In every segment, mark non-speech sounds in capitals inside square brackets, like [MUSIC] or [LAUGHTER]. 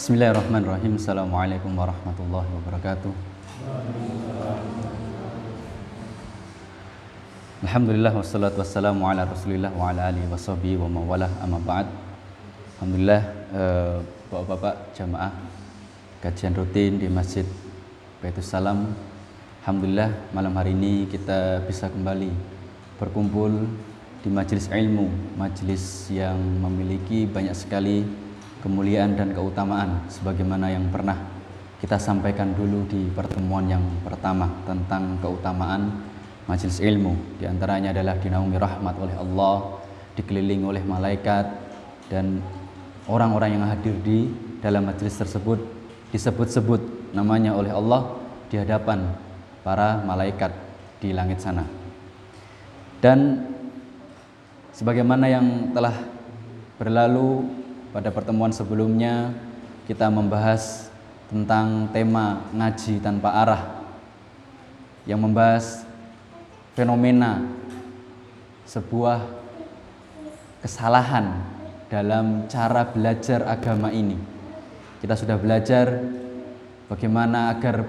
Bismillahirrahmanirrahim. Assalamualaikum warahmatullahi wabarakatuh. Alhamdulillah wassalatu wassalamu ala Rasulillah wa ala alihi washabihi wa mawalah amma ba'd. Alhamdulillah eh, Bapak-bapak jamaah kajian rutin di Masjid Baitus Salam. Alhamdulillah malam hari ini kita bisa kembali berkumpul di majelis ilmu, majelis yang memiliki banyak sekali kemuliaan dan keutamaan sebagaimana yang pernah kita sampaikan dulu di pertemuan yang pertama tentang keutamaan majelis ilmu. Di antaranya adalah dinaungi rahmat oleh Allah dikelilingi oleh malaikat dan orang-orang yang hadir di dalam majelis tersebut disebut-sebut namanya oleh Allah di hadapan para malaikat di langit sana. Dan sebagaimana yang telah berlalu pada pertemuan sebelumnya kita membahas tentang tema ngaji tanpa arah yang membahas fenomena sebuah kesalahan dalam cara belajar agama ini. Kita sudah belajar bagaimana agar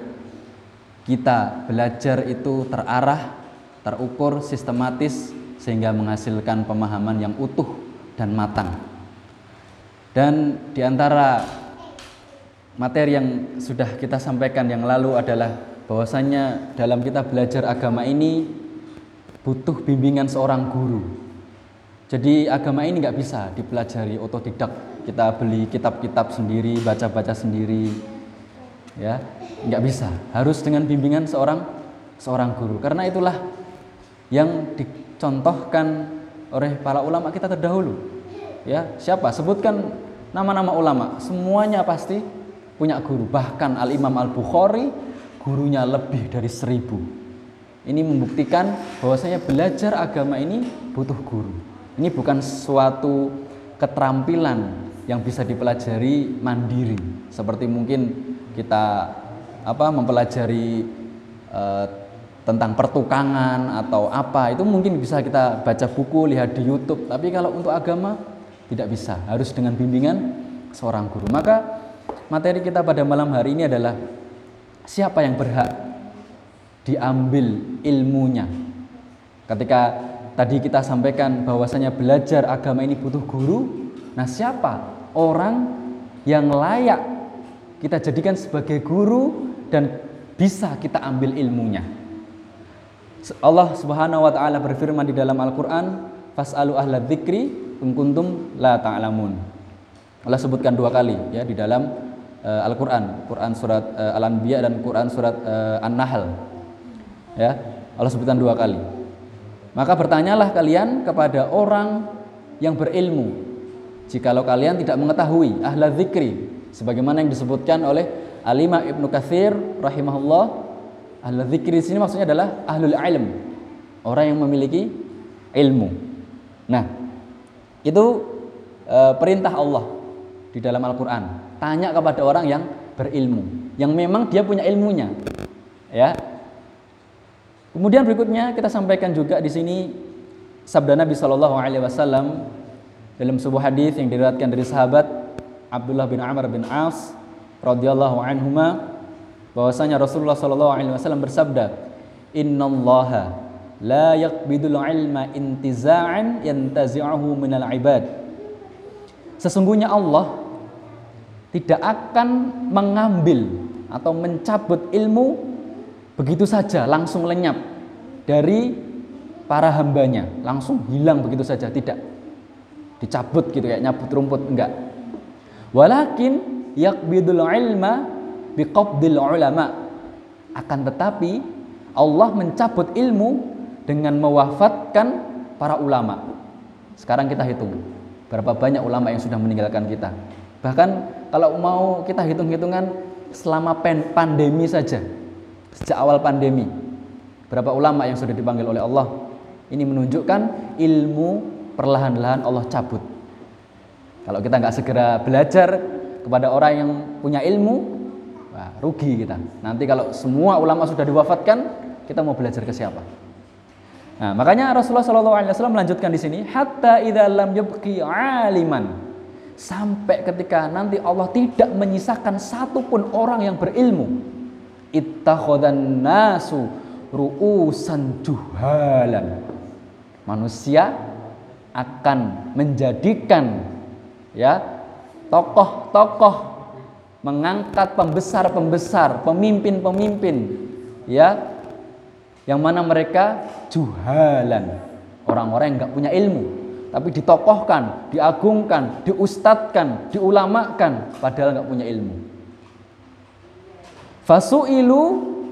kita belajar itu terarah, terukur, sistematis sehingga menghasilkan pemahaman yang utuh dan matang. Dan di antara materi yang sudah kita sampaikan yang lalu adalah bahwasanya dalam kita belajar agama ini butuh bimbingan seorang guru. Jadi agama ini nggak bisa dipelajari otodidak. Kita beli kitab-kitab sendiri, baca-baca sendiri, ya nggak bisa. Harus dengan bimbingan seorang seorang guru. Karena itulah yang dicontohkan oleh para ulama kita terdahulu ya siapa? Sebutkan nama-nama ulama. Semuanya pasti punya guru. Bahkan Al Imam Al Bukhari gurunya lebih dari seribu. Ini membuktikan bahwasanya belajar agama ini butuh guru. Ini bukan suatu keterampilan yang bisa dipelajari mandiri. Seperti mungkin kita apa mempelajari uh, tentang pertukangan atau apa. Itu mungkin bisa kita baca buku lihat di YouTube. Tapi kalau untuk agama tidak bisa, harus dengan bimbingan seorang guru. Maka materi kita pada malam hari ini adalah siapa yang berhak diambil ilmunya. Ketika tadi kita sampaikan bahwasanya belajar agama ini butuh guru, nah siapa orang yang layak kita jadikan sebagai guru dan bisa kita ambil ilmunya. Allah Subhanahu wa taala berfirman di dalam Al-Qur'an, "Fas'alu ahla kuntum la ta'lamun. Allah sebutkan dua kali ya di dalam uh, Al-Qur'an, Quran surat uh, Al-Anbiya dan Quran surat uh, An-Nahl. Ya, Allah sebutkan dua kali. Maka bertanyalah kalian kepada orang yang berilmu. Jikalau kalian tidak mengetahui ahla zikri sebagaimana yang disebutkan oleh Alimah Ibnu Katsir rahimahullah, ahla zikri di sini maksudnya adalah ahlul ilm, orang yang memiliki ilmu. Nah, itu e, perintah Allah di dalam Al-Qur'an. Tanya kepada orang yang berilmu, yang memang dia punya ilmunya. Ya. Kemudian berikutnya kita sampaikan juga di sini sabda Nabi Shallallahu alaihi wasallam dalam sebuah hadis yang diriwayatkan dari sahabat Abdullah bin Amr bin As radhiyallahu anhuma bahwasanya Rasulullah Shallallahu alaihi wasallam bersabda, "Innallaha la yaqbidul ilma intiza'an yantazi'uhu minal ibad. Sesungguhnya Allah tidak akan mengambil atau mencabut ilmu begitu saja langsung lenyap dari para hambanya langsung hilang begitu saja tidak. Dicabut gitu kayak nyabut rumput enggak. Walakin yaqbidul ilma biqabdil ulama. Akan tetapi Allah mencabut ilmu dengan mewafatkan para ulama. Sekarang kita hitung berapa banyak ulama yang sudah meninggalkan kita. Bahkan kalau mau kita hitung-hitungan selama pandemi saja, sejak awal pandemi, berapa ulama yang sudah dipanggil oleh Allah. Ini menunjukkan ilmu perlahan-lahan Allah cabut. Kalau kita nggak segera belajar kepada orang yang punya ilmu, wah, rugi kita. Nanti kalau semua ulama sudah diwafatkan, kita mau belajar ke siapa? Nah, makanya Rasulullah Shallallahu Alaihi Wasallam melanjutkan di sini, hatta idza lam yabqi aliman, sampai ketika nanti Allah tidak menyisakan satupun orang yang berilmu. Ittakhadan nasu ru'usan juhalan. Manusia akan menjadikan ya tokoh-tokoh mengangkat pembesar-pembesar, pemimpin-pemimpin ya yang mana mereka juhalan, orang-orang yang nggak punya ilmu, tapi ditokohkan, diagungkan, diustadkan, diulamakan, padahal nggak punya ilmu. Fasu'ilu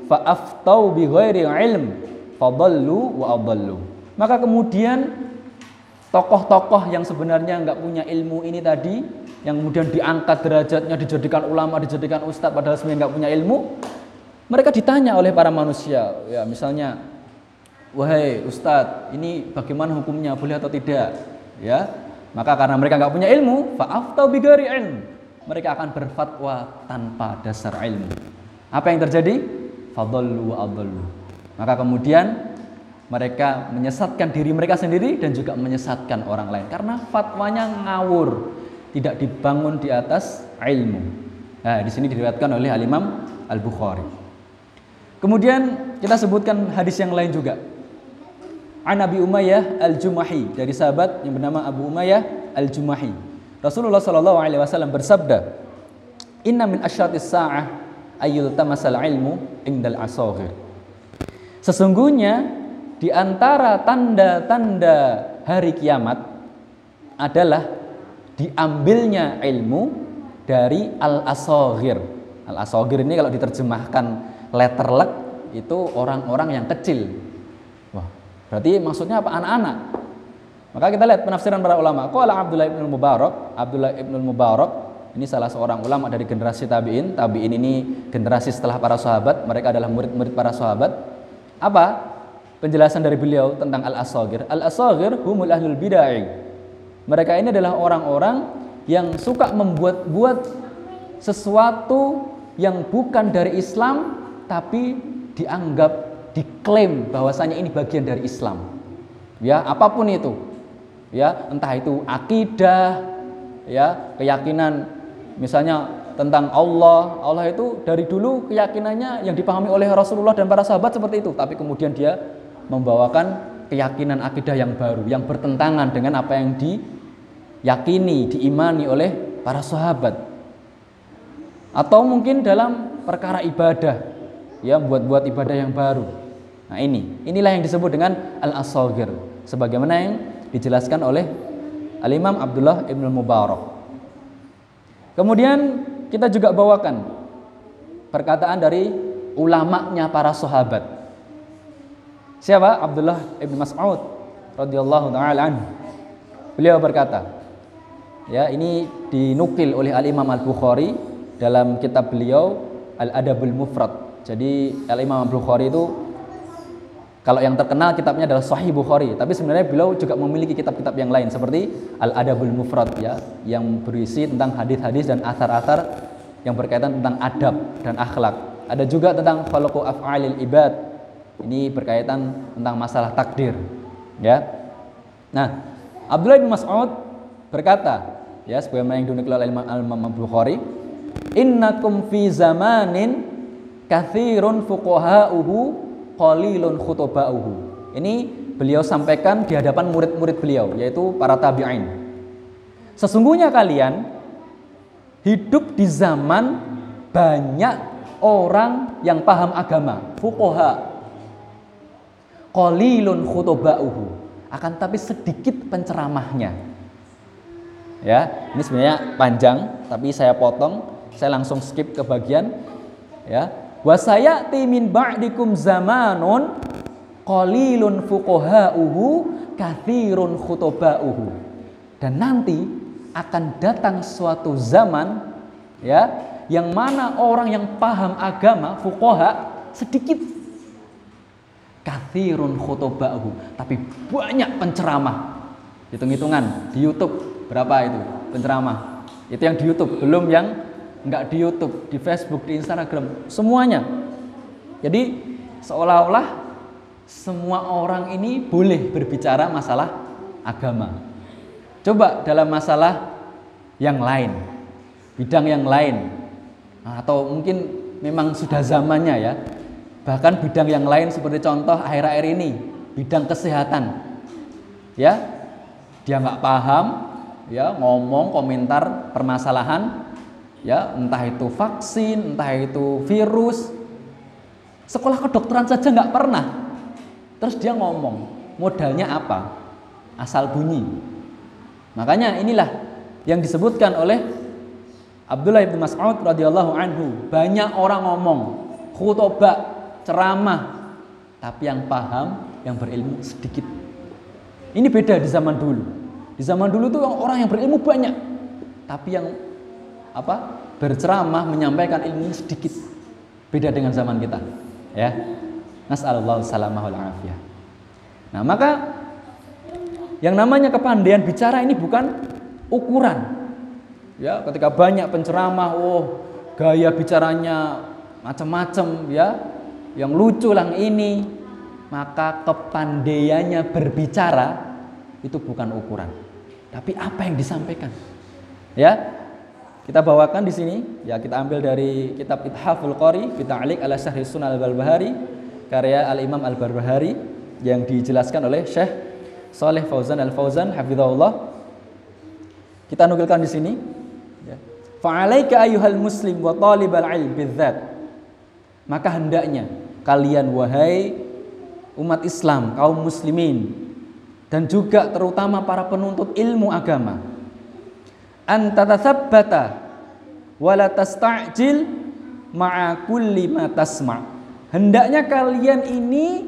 fa'aftau bi ghairi ilm fadallu wa adallu. Maka kemudian tokoh-tokoh yang sebenarnya nggak punya ilmu ini tadi yang kemudian diangkat derajatnya dijadikan ulama dijadikan ustadz padahal sebenarnya nggak punya ilmu mereka ditanya oleh para manusia ya misalnya wahai ustadz ini bagaimana hukumnya boleh atau tidak ya maka karena mereka nggak punya ilmu bigari ilm mereka akan berfatwa tanpa dasar ilmu apa yang terjadi fadallu wa adallu maka kemudian mereka menyesatkan diri mereka sendiri dan juga menyesatkan orang lain karena fatwanya ngawur tidak dibangun di atas ilmu. Nah, di sini diriwayatkan oleh Al Imam Al Bukhari. Kemudian kita sebutkan hadis yang lain juga. An Abi Umayyah Al Jumahi dari sahabat yang bernama Abu Umayyah Al Jumahi. Rasulullah Shallallahu Alaihi Wasallam bersabda, Inna min asyatis sa'ah ayul tamasal ilmu indal asoghir. Sesungguhnya di antara tanda-tanda hari kiamat adalah diambilnya ilmu dari al-asoghir. Al-asoghir ini kalau diterjemahkan letter luck itu orang-orang yang kecil. Wah, berarti maksudnya apa? Anak-anak. Maka kita lihat penafsiran para ulama. Qala Abdullah ibn Mubarak, Abdullah ibn Mubarak ini salah seorang ulama dari generasi tabi'in. Tabi'in ini generasi setelah para sahabat, mereka adalah murid-murid para sahabat. Apa? Penjelasan dari beliau tentang al-asaghir. Al-asaghir humul ahlul bid'ah mereka ini adalah orang-orang yang suka membuat-buat sesuatu yang bukan dari Islam tapi dianggap diklaim bahwasanya ini bagian dari Islam. Ya, apa pun itu. Ya, entah itu akidah, ya, keyakinan misalnya tentang Allah. Allah itu dari dulu keyakinannya yang dipahami oleh Rasulullah dan para sahabat seperti itu, tapi kemudian dia membawakan keyakinan akidah yang baru yang bertentangan dengan apa yang di yakini, diimani oleh para sahabat. Atau mungkin dalam perkara ibadah, ya buat-buat ibadah yang baru. Nah ini, inilah yang disebut dengan al-asagir. Sebagaimana yang dijelaskan oleh Al-Imam Abdullah Ibn Mubarak. Kemudian kita juga bawakan perkataan dari ulamanya para sahabat. Siapa? Abdullah Ibn Mas'ud radhiyallahu taala Beliau berkata, Ya, ini dinukil oleh Al Imam Al Bukhari dalam kitab beliau Al Adabul Mufrad. Jadi Al Imam Bukhari itu kalau yang terkenal kitabnya adalah Sahih Bukhari, tapi sebenarnya beliau juga memiliki kitab-kitab yang lain seperti Al Adabul Mufrad ya, yang berisi tentang hadis-hadis dan athar-athar yang berkaitan tentang adab dan akhlak. Ada juga tentang khalaqu af'alil ibad. Ini berkaitan tentang masalah takdir, ya. Nah, Abdullah bin Mas'ud berkata, ya sebagaimana yang dinukil oleh Imam Bukhari innakum fi zamanin kathirun fuqaha'uhu qalilun khutoba'uhu. Ini beliau sampaikan di hadapan murid-murid beliau yaitu para tabi'in. Sesungguhnya kalian hidup di zaman banyak orang yang paham agama fuqaha. Qalilun khutoba'uhu. Akan tapi sedikit penceramahnya. Ya ini sebenarnya panjang tapi saya potong saya langsung skip ke bagian ya wasaya timin ba'dikum zamanun qalilun fuqaha'uhu kathirun khutoba'uhu. Dan nanti akan datang suatu zaman ya yang mana orang yang paham agama fuqaha sedikit kathirun khutoba'uhu. Tapi banyak penceramah. Hitung-hitungan di YouTube berapa itu penceramah? Itu yang di YouTube belum yang nggak di YouTube di Facebook di Instagram semuanya jadi seolah-olah semua orang ini boleh berbicara masalah agama coba dalam masalah yang lain, bidang yang lain, atau mungkin memang sudah zamannya ya. Bahkan bidang yang lain seperti contoh akhir-akhir ini, bidang kesehatan. Ya, dia nggak paham, ya ngomong komentar permasalahan, ya entah itu vaksin, entah itu virus. Sekolah kedokteran saja nggak pernah. Terus dia ngomong, modalnya apa? Asal bunyi. Makanya inilah yang disebutkan oleh Abdullah bin Mas'ud radhiyallahu anhu. Banyak orang ngomong, khutbah, ceramah, tapi yang paham, yang berilmu sedikit. Ini beda di zaman dulu. Di zaman dulu tuh orang yang berilmu banyak, tapi yang apa berceramah menyampaikan ilmu sedikit. Beda dengan zaman kita, ya. Nas'alullah salamah wal afiyah. Nah, maka yang namanya kepandaian bicara ini bukan ukuran. Ya, ketika banyak penceramah, oh, gaya bicaranya macam-macam ya, yang lucu lang ini, maka kepandaiannya berbicara itu bukan ukuran, tapi apa yang disampaikan. Ya, kita bawakan di sini, ya kita ambil dari kitab Ithaful Qari, kita alik ala Syahri Sunan al-Balbahari, karya Al-Imam Al-Barbahari yang dijelaskan oleh Syekh Saleh Fauzan Al-Fauzan hafizahullah. Kita nukilkan di sini. Ya. Fa'alaika ayuhal muslim wa talibal ilm bidzat. Maka hendaknya kalian wahai umat Islam, kaum muslimin dan juga terutama para penuntut ilmu agama an tatathabbata wa la tasta'jil ma'a tasma' Hendaknya kalian ini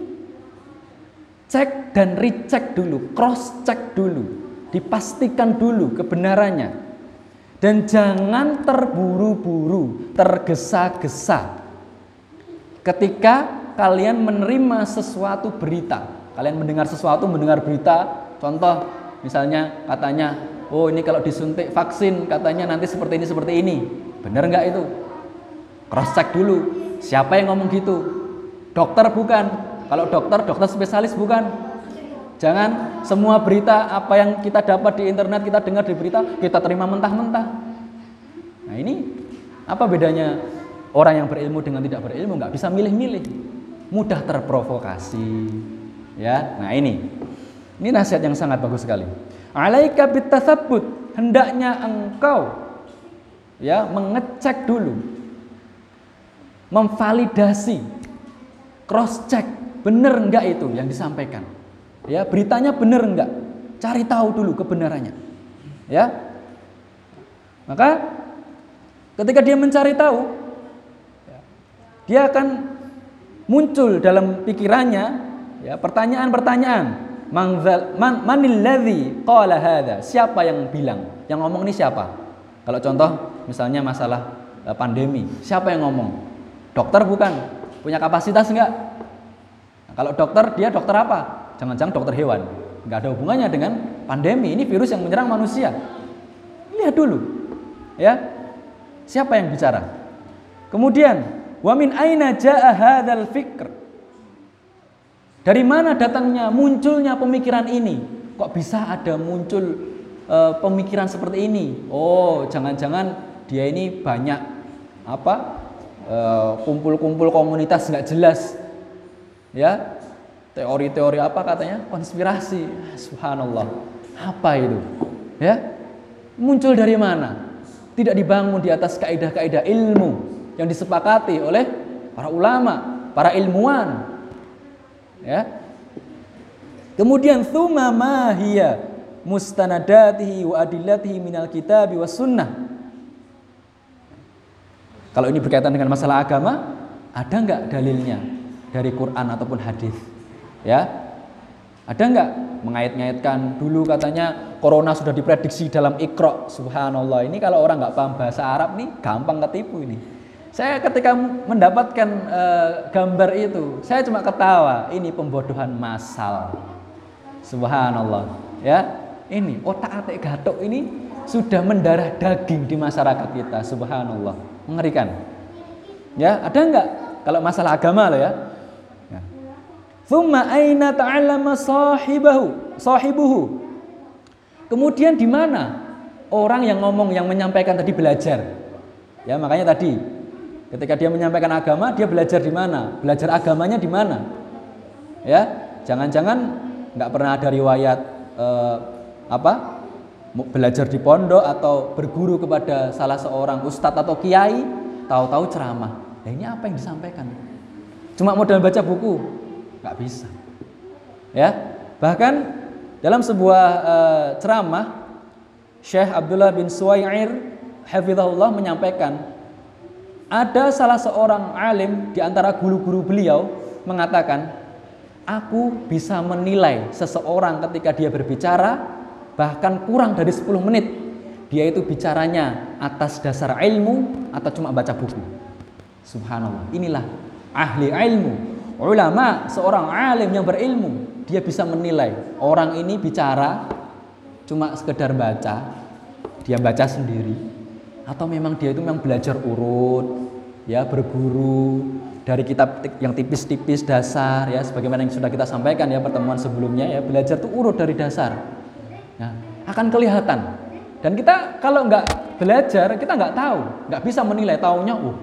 cek dan recheck dulu, cross check dulu, dipastikan dulu kebenarannya. Dan jangan terburu-buru, tergesa-gesa. Ketika kalian menerima sesuatu berita, kalian mendengar sesuatu, mendengar berita, contoh misalnya katanya, oh ini kalau disuntik vaksin katanya nanti seperti ini seperti ini, benar nggak itu? Cross check dulu, Siapa yang ngomong gitu? Dokter bukan. Kalau dokter, dokter spesialis bukan. Jangan semua berita apa yang kita dapat di internet, kita dengar di berita, kita terima mentah-mentah. Nah ini apa bedanya orang yang berilmu dengan tidak berilmu? Nggak bisa milih-milih, mudah terprovokasi. Ya, nah ini, ini nasihat yang sangat bagus sekali. Alaika bitatsabbut, hendaknya engkau ya mengecek dulu memvalidasi, cross check, benar enggak itu yang disampaikan. Ya, beritanya benar enggak? Cari tahu dulu kebenarannya. Ya. Maka ketika dia mencari tahu, dia akan muncul dalam pikirannya ya pertanyaan-pertanyaan. Man? Siapa yang bilang? Yang ngomong ini siapa? Kalau contoh misalnya masalah eh, pandemi, siapa yang ngomong? Dokter bukan, punya kapasitas enggak? Nah, kalau dokter dia dokter apa? Jangan-jangan dokter hewan. Enggak ada hubungannya dengan pandemi. Ini virus yang menyerang manusia. Lihat dulu. Ya. Siapa yang bicara? Kemudian, wa min aina jaa hadzal fikr? Dari mana datangnya munculnya pemikiran ini? Kok bisa ada muncul e, pemikiran seperti ini? Oh, jangan-jangan dia ini banyak apa? Eh, kumpul-kumpul komunitas nggak jelas ya. Teori-teori apa katanya? Konspirasi. Subhanallah. Apa itu? Ya? Muncul dari mana? Tidak dibangun di atas kaidah-kaidah ilmu yang disepakati oleh para ulama para ilmuwan ya. Kemudian thumma ma hiya mustanadatihi wa adillatihi minal kitabi was sunnah. Kalau ini berkaitan dengan masalah agama, ada nggak dalilnya dari Quran ataupun hadis? Ya, ada nggak mengait-ngaitkan? Dulu katanya corona sudah diprediksi dalam ikro subhanallah. Ini kalau orang nggak paham bahasa Arab nih gampang ketipu ini saya ketika mendapatkan uh, gambar itu saya cuma ketawa ini pembodohan massal subhanallah ya ini otak atik gatok ini sudah mendarah daging di masyarakat kita subhanallah mengerikan. Ya, ada enggak kalau masalah agama loh ya? ya. Thumma aina ta'allama sahibahu, sahibuhu. Kemudian di mana orang yang ngomong yang menyampaikan tadi belajar. Ya, makanya tadi ketika dia menyampaikan agama, dia belajar di mana? Belajar agamanya di mana? Ya, jangan-jangan nggak pernah ada riwayat eh, apa? Belajar di pondok atau berguru kepada salah seorang ustadz atau kiai, tahu-tahu ceramah. Nah, ini apa yang disampaikan? Cuma modal baca buku? Nggak bisa. Ya, bahkan dalam sebuah uh, ceramah Syekh Abdullah bin Suwair hafizahullah menyampaikan ada salah seorang alim di antara guru-guru beliau mengatakan aku bisa menilai seseorang ketika dia berbicara bahkan kurang dari 10 menit. Dia itu bicaranya atas dasar ilmu atau cuma baca buku. Subhanallah inilah ahli ilmu. Ulama seorang alim yang berilmu dia bisa menilai orang ini bicara cuma sekedar baca, dia baca sendiri atau memang dia itu memang belajar urut, ya berguru dari kitab yang tipis-tipis dasar ya sebagaimana yang sudah kita sampaikan ya pertemuan sebelumnya ya belajar itu urut dari dasar. Nah, akan kelihatan. Dan kita kalau nggak belajar kita nggak tahu, nggak bisa menilai. Taunya, oh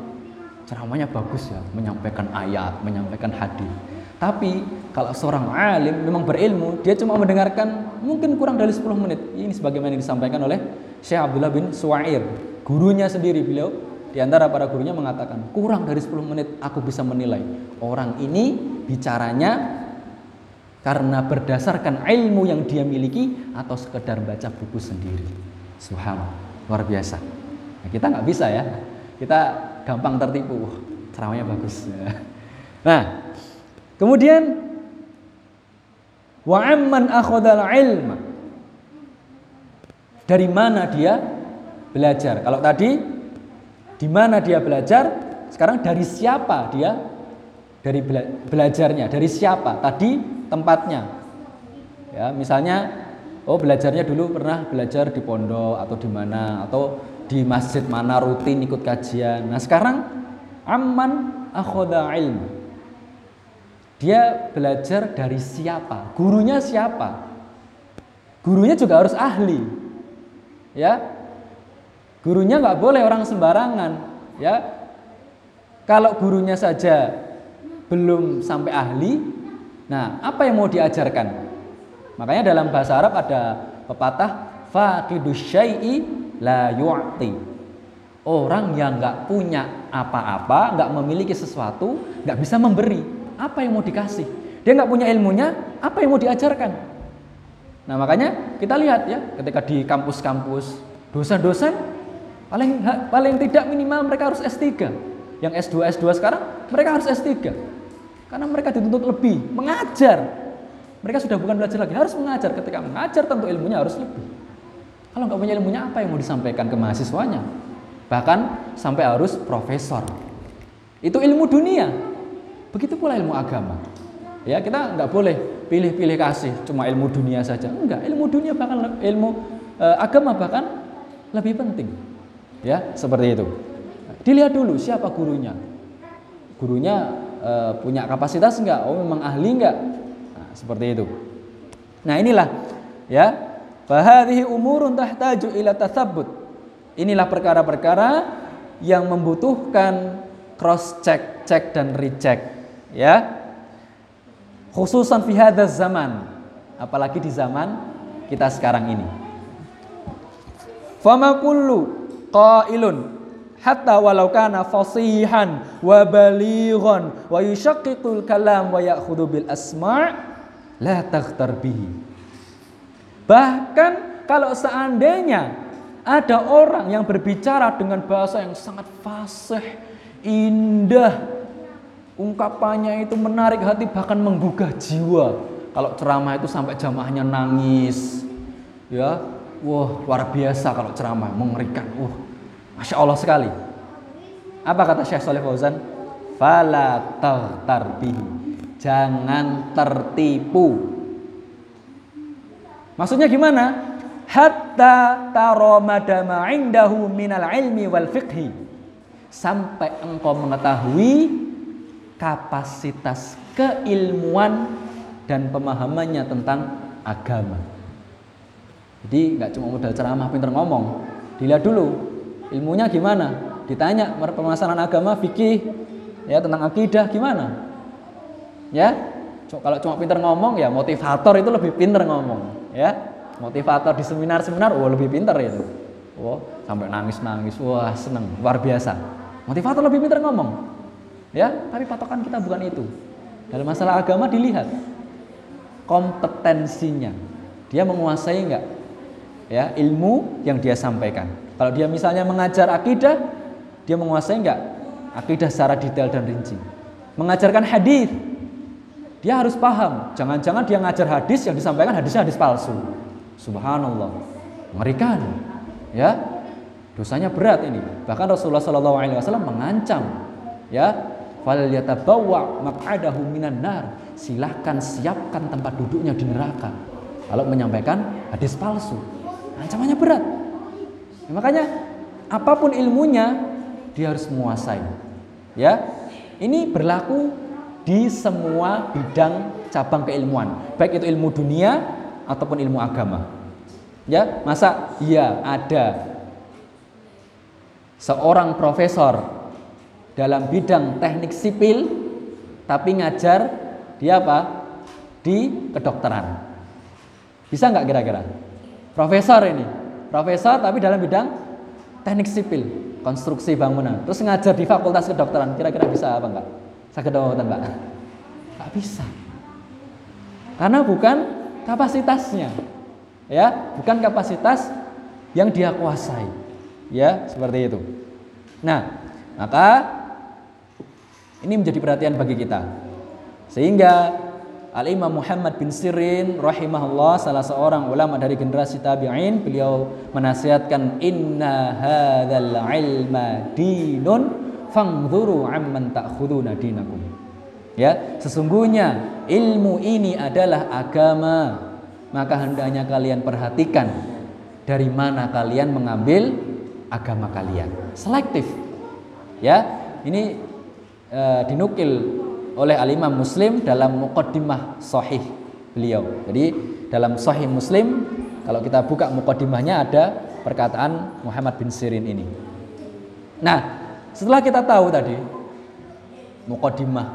ceramahnya bagus ya, menyampaikan ayat, menyampaikan hadis. Tapi kalau seorang alim memang berilmu, dia cuma mendengarkan mungkin kurang dari 10 menit. Ini sebagaimana yang disampaikan oleh Syekh Abdullah bin Suwair. Gurunya sendiri beliau di antara para gurunya mengatakan, kurang dari 10 menit aku bisa menilai orang ini bicaranya karena berdasarkan ilmu yang dia miliki atau sekedar baca buku sendiri. Subhanallah, luar biasa. Nah, kita nggak bisa ya, kita gampang tertipu. Ceramahnya bagus. Nah, Kemudian wa amman akhadal ilma. Dari mana dia belajar? Kalau tadi di mana dia belajar? Sekarang dari siapa dia dari bela belajarnya? Dari siapa? Tadi tempatnya. Ya, misalnya oh belajarnya dulu pernah belajar di pondok atau di mana atau di masjid mana rutin ikut kajian. Nah, sekarang amman akhadha ilma dia belajar dari siapa? Gurunya siapa? Gurunya juga harus ahli. Ya. Gurunya nggak boleh orang sembarangan, ya. Kalau gurunya saja belum sampai ahli, nah apa yang mau diajarkan? Makanya dalam bahasa Arab ada pepatah syai'i la yu'ti. Orang yang nggak punya apa-apa, nggak memiliki sesuatu, nggak bisa memberi apa yang mau dikasih? Dia nggak punya ilmunya, apa yang mau diajarkan? Nah makanya kita lihat ya, ketika di kampus-kampus dosen-dosen paling paling tidak minimal mereka harus S3. Yang S2 S2 sekarang mereka harus S3. Karena mereka dituntut lebih mengajar. Mereka sudah bukan belajar lagi, harus mengajar. Ketika mengajar tentu ilmunya harus lebih. Kalau nggak punya ilmunya apa yang mau disampaikan ke mahasiswanya? Bahkan sampai harus profesor. Itu ilmu dunia. Begitu pula ilmu agama. Ya, kita nggak boleh pilih-pilih kasih cuma ilmu dunia saja. Enggak, ilmu dunia bahkan ilmu e, agama bahkan lebih penting. Ya, seperti itu. Dilihat dulu siapa gurunya. Gurunya e, punya kapasitas enggak? Oh, memang ahli enggak? Nah, seperti itu. Nah, inilah ya. Fahadhihi umurun tahtaju ila tathabbut. Inilah perkara-perkara yang membutuhkan cross check, check dan recheck ya khususan fi zaman apalagi di zaman kita sekarang ini fama kullu qailun hatta walau kana fasihan wa balighan wa yushaqqiqul kalam wa ya'khudhu bil asma' la taghtar bihi bahkan kalau seandainya ada orang yang berbicara dengan bahasa yang sangat fasih, indah, Ungkapannya itu menarik hati bahkan menggugah jiwa. Kalau ceramah itu sampai jamaahnya nangis. Ya, wah luar biasa kalau ceramah, mengerikan. Wah, masya Allah sekali. Apa kata Syekh Saleh Fauzan? Fala tarbihi. Jangan tertipu. Maksudnya gimana? Hatta taro madama indahu minal ilmi wal fiqhi. Sampai engkau mengetahui kapasitas keilmuan dan pemahamannya tentang agama. Jadi nggak cuma modal ceramah pinter ngomong, dilihat dulu ilmunya gimana. Ditanya permasalahan agama, fikih, ya tentang akidah gimana. Ya, kalau cuma pinter ngomong ya motivator itu lebih pinter ngomong, ya. Motivator di seminar-seminar, wah lebih pinter itu. Wah, sampai nangis-nangis, wah seneng, luar biasa. Motivator lebih pinter ngomong, ya. Tapi patokan kita bukan itu. Dalam masalah agama dilihat kompetensinya, dia menguasai enggak ya ilmu yang dia sampaikan. Kalau dia misalnya mengajar akidah, dia menguasai enggak akidah secara detail dan rinci. Mengajarkan hadis, dia harus paham. Jangan-jangan dia ngajar hadis yang disampaikan hadisnya hadis palsu. Subhanallah, mengerikan. Ya, dosanya berat ini. Bahkan Rasulullah SAW mengancam, ya, fal yatabawwa maq'adahu minan nar. Silahkan siapkan tempat duduknya di neraka. Kalau menyampaikan hadis palsu, ancamannya berat. Ya, makanya apa pun ilmunya dia harus menguasai. Ya, ini berlaku di semua bidang cabang keilmuan, baik itu ilmu dunia ataupun ilmu agama. Ya, masa iya ada seorang profesor dalam bidang teknik sipil tapi ngajar dia apa? di kedokteran. Bisa nggak kira-kira? Profesor ini, profesor tapi dalam bidang teknik sipil, konstruksi bangunan. Terus ngajar di fakultas kedokteran, kira-kira bisa apa enggak? Sakit apa enggak? Enggak bisa. Karena bukan kapasitasnya. Ya, bukan kapasitas yang dia kuasai. Ya, seperti itu. Nah, maka ini menjadi perhatian bagi kita. Sehingga Al-Imam Muhammad bin Sirin rahimahullah salah seorang ulama dari generasi tabi'in beliau menasihatkan inna hadzal ilma dinun fangzuru amman ta'khuduna dinakum. Ya, sesungguhnya ilmu ini adalah agama. Maka hendaknya kalian perhatikan dari mana kalian mengambil agama kalian. Selektif. Ya, ini e, dinukil oleh Al-Imam Muslim dalam muqaddimah sahih beliau. Jadi dalam sahih Muslim kalau kita buka muqaddimahnya ada perkataan Muhammad bin Sirin ini. Nah, setelah kita tahu tadi muqaddimah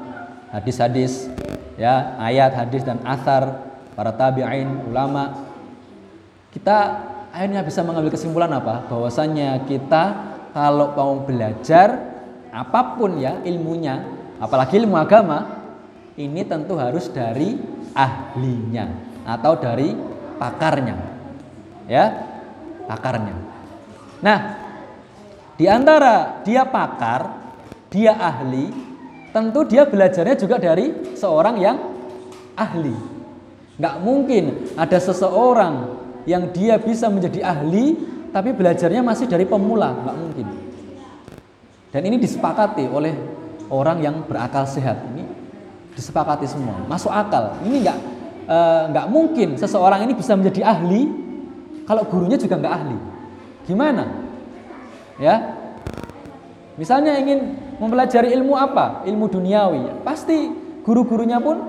hadis-hadis ya, ayat hadis dan asar para tabi'in, ulama kita akhirnya bisa mengambil kesimpulan apa? Bahwasanya kita kalau mau belajar apa pun ya ilmunya apalagi ilmu agama ini tentu harus dari ahlinya atau dari pakarnya ya pakarnya. Nah di antara dia pakar dia ahli tentu dia belajarnya juga dari seorang yang ahli. Nggak mungkin ada seseorang yang dia bisa menjadi ahli tapi belajarnya masih dari pemula. Nggak mungkin. Dan ini disepakati oleh orang yang berakal sehat. Ini disepakati semua. Masuk akal. Ini nggak e, nggak mungkin seseorang ini bisa menjadi ahli kalau gurunya juga nggak ahli. Gimana? Ya? Misalnya ingin mempelajari ilmu apa? Ilmu duniawi. Pasti guru-gurunya pun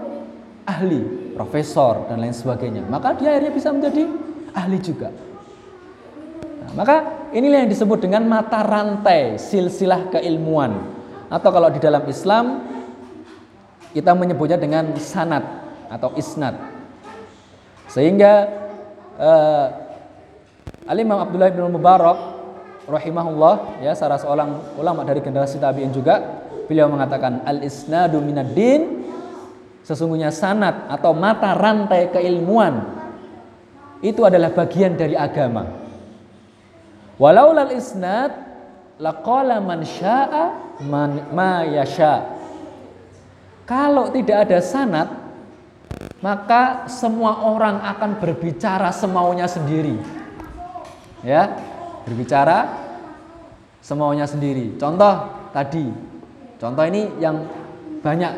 ahli profesor dan lain sebagainya. Maka dia akhirnya bisa menjadi ahli juga. Nah, maka inilah yang disebut dengan mata rantai silsilah keilmuan atau kalau di dalam Islam kita menyebutnya dengan sanat atau isnad. Sehingga uh, Al-Imam Abdullah bin Mubarak rahimahullah ya salah seorang ulama dari generasi tabi'in juga beliau mengatakan al-isnadu minad din sesungguhnya sanat atau mata rantai keilmuan itu adalah bagian dari agama. Walau lal isnad laqala man syaa ma yasha. Kalau tidak ada sanat, maka semua orang akan berbicara semaunya sendiri. Ya, berbicara semaunya sendiri. Contoh tadi, contoh ini yang banyak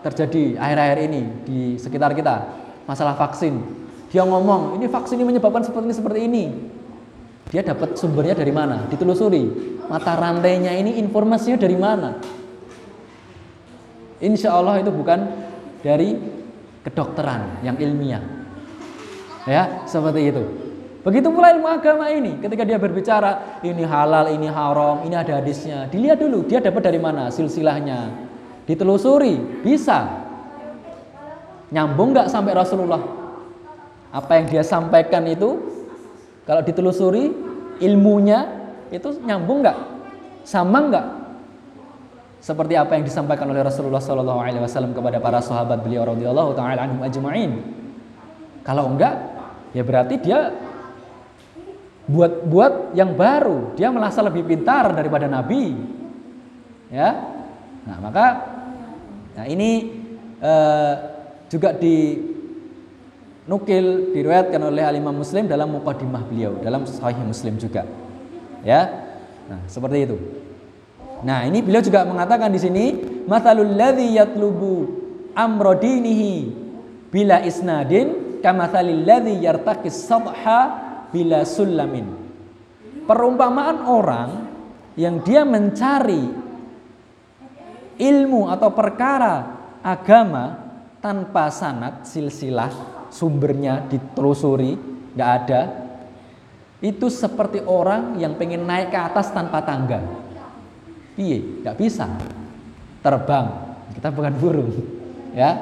terjadi akhir-akhir ini di sekitar kita, masalah vaksin. Dia ngomong, ini vaksin ini menyebabkan seperti ini seperti ini. Dia dapat sumbernya dari mana? Ditelusuri mata rantainya ini informasinya dari mana? Insya Allah itu bukan dari kedokteran yang ilmiah. Ya, seperti itu. Begitu pula ilmu agama ini, ketika dia berbicara ini halal, ini haram, ini ada hadisnya, dilihat dulu dia dapat dari mana silsilahnya, ditelusuri, bisa nyambung nggak sampai Rasulullah? Apa yang dia sampaikan itu, kalau ditelusuri ilmunya itu nyambung nggak, sama nggak? Seperti apa yang disampaikan oleh Rasulullah Shallallahu Alaihi Wasallam kepada para sahabat beliau radhiyallahu taala anhum ajma'in. Kalau enggak, ya berarti dia buat buat yang baru dia merasa lebih pintar daripada nabi ya nah maka nah ini eh, juga dinukil diriwayatkan oleh Al Imam Muslim dalam mukadimah beliau dalam Sahih Muslim juga. Ya? Nah seperti itu. Nah ini beliau juga mengatakan di sini matalul ladzi yatlubu amrodinihi bila isnadin kamathalil ladzi yartaqis sabha bila sulamin. Perumpamaan orang yang dia mencari ilmu atau perkara agama tanpa sanat silsilah sumbernya ditelusuri nggak ada. Itu seperti orang yang pengen naik ke atas tanpa tangga. Iya nggak bisa. Terbang. Kita bukan burung [LAUGHS] ya.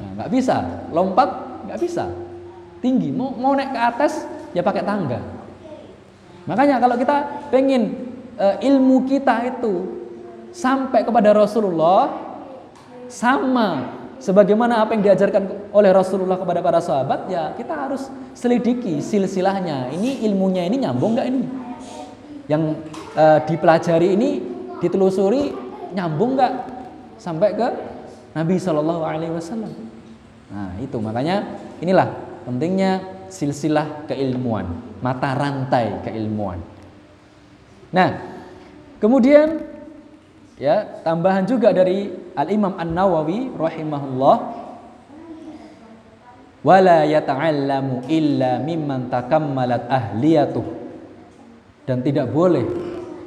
Nah, nggak bisa. Lompat nggak bisa. Tinggi. Mau mau naik ke atas ya pakai tangga. Makanya kalau kita pengen uh, ilmu kita itu sampai kepada Rasulullah sama sebagaimana apa yang diajarkan oleh Rasulullah kepada para sahabat ya kita harus selidiki silsilahnya. Ini ilmunya ini nyambung nggak ini? Yang uh, dipelajari ini ditelusuri nyambung nggak sampai ke Nabi Shallallahu Alaihi Wasallam? Nah itu makanya inilah pentingnya silsilah keilmuan, mata rantai keilmuan. Nah, kemudian ya tambahan juga dari Al Imam An Nawawi rahimahullah wala yata'allamu illa mimman takammalat ahliyatuh dan tidak boleh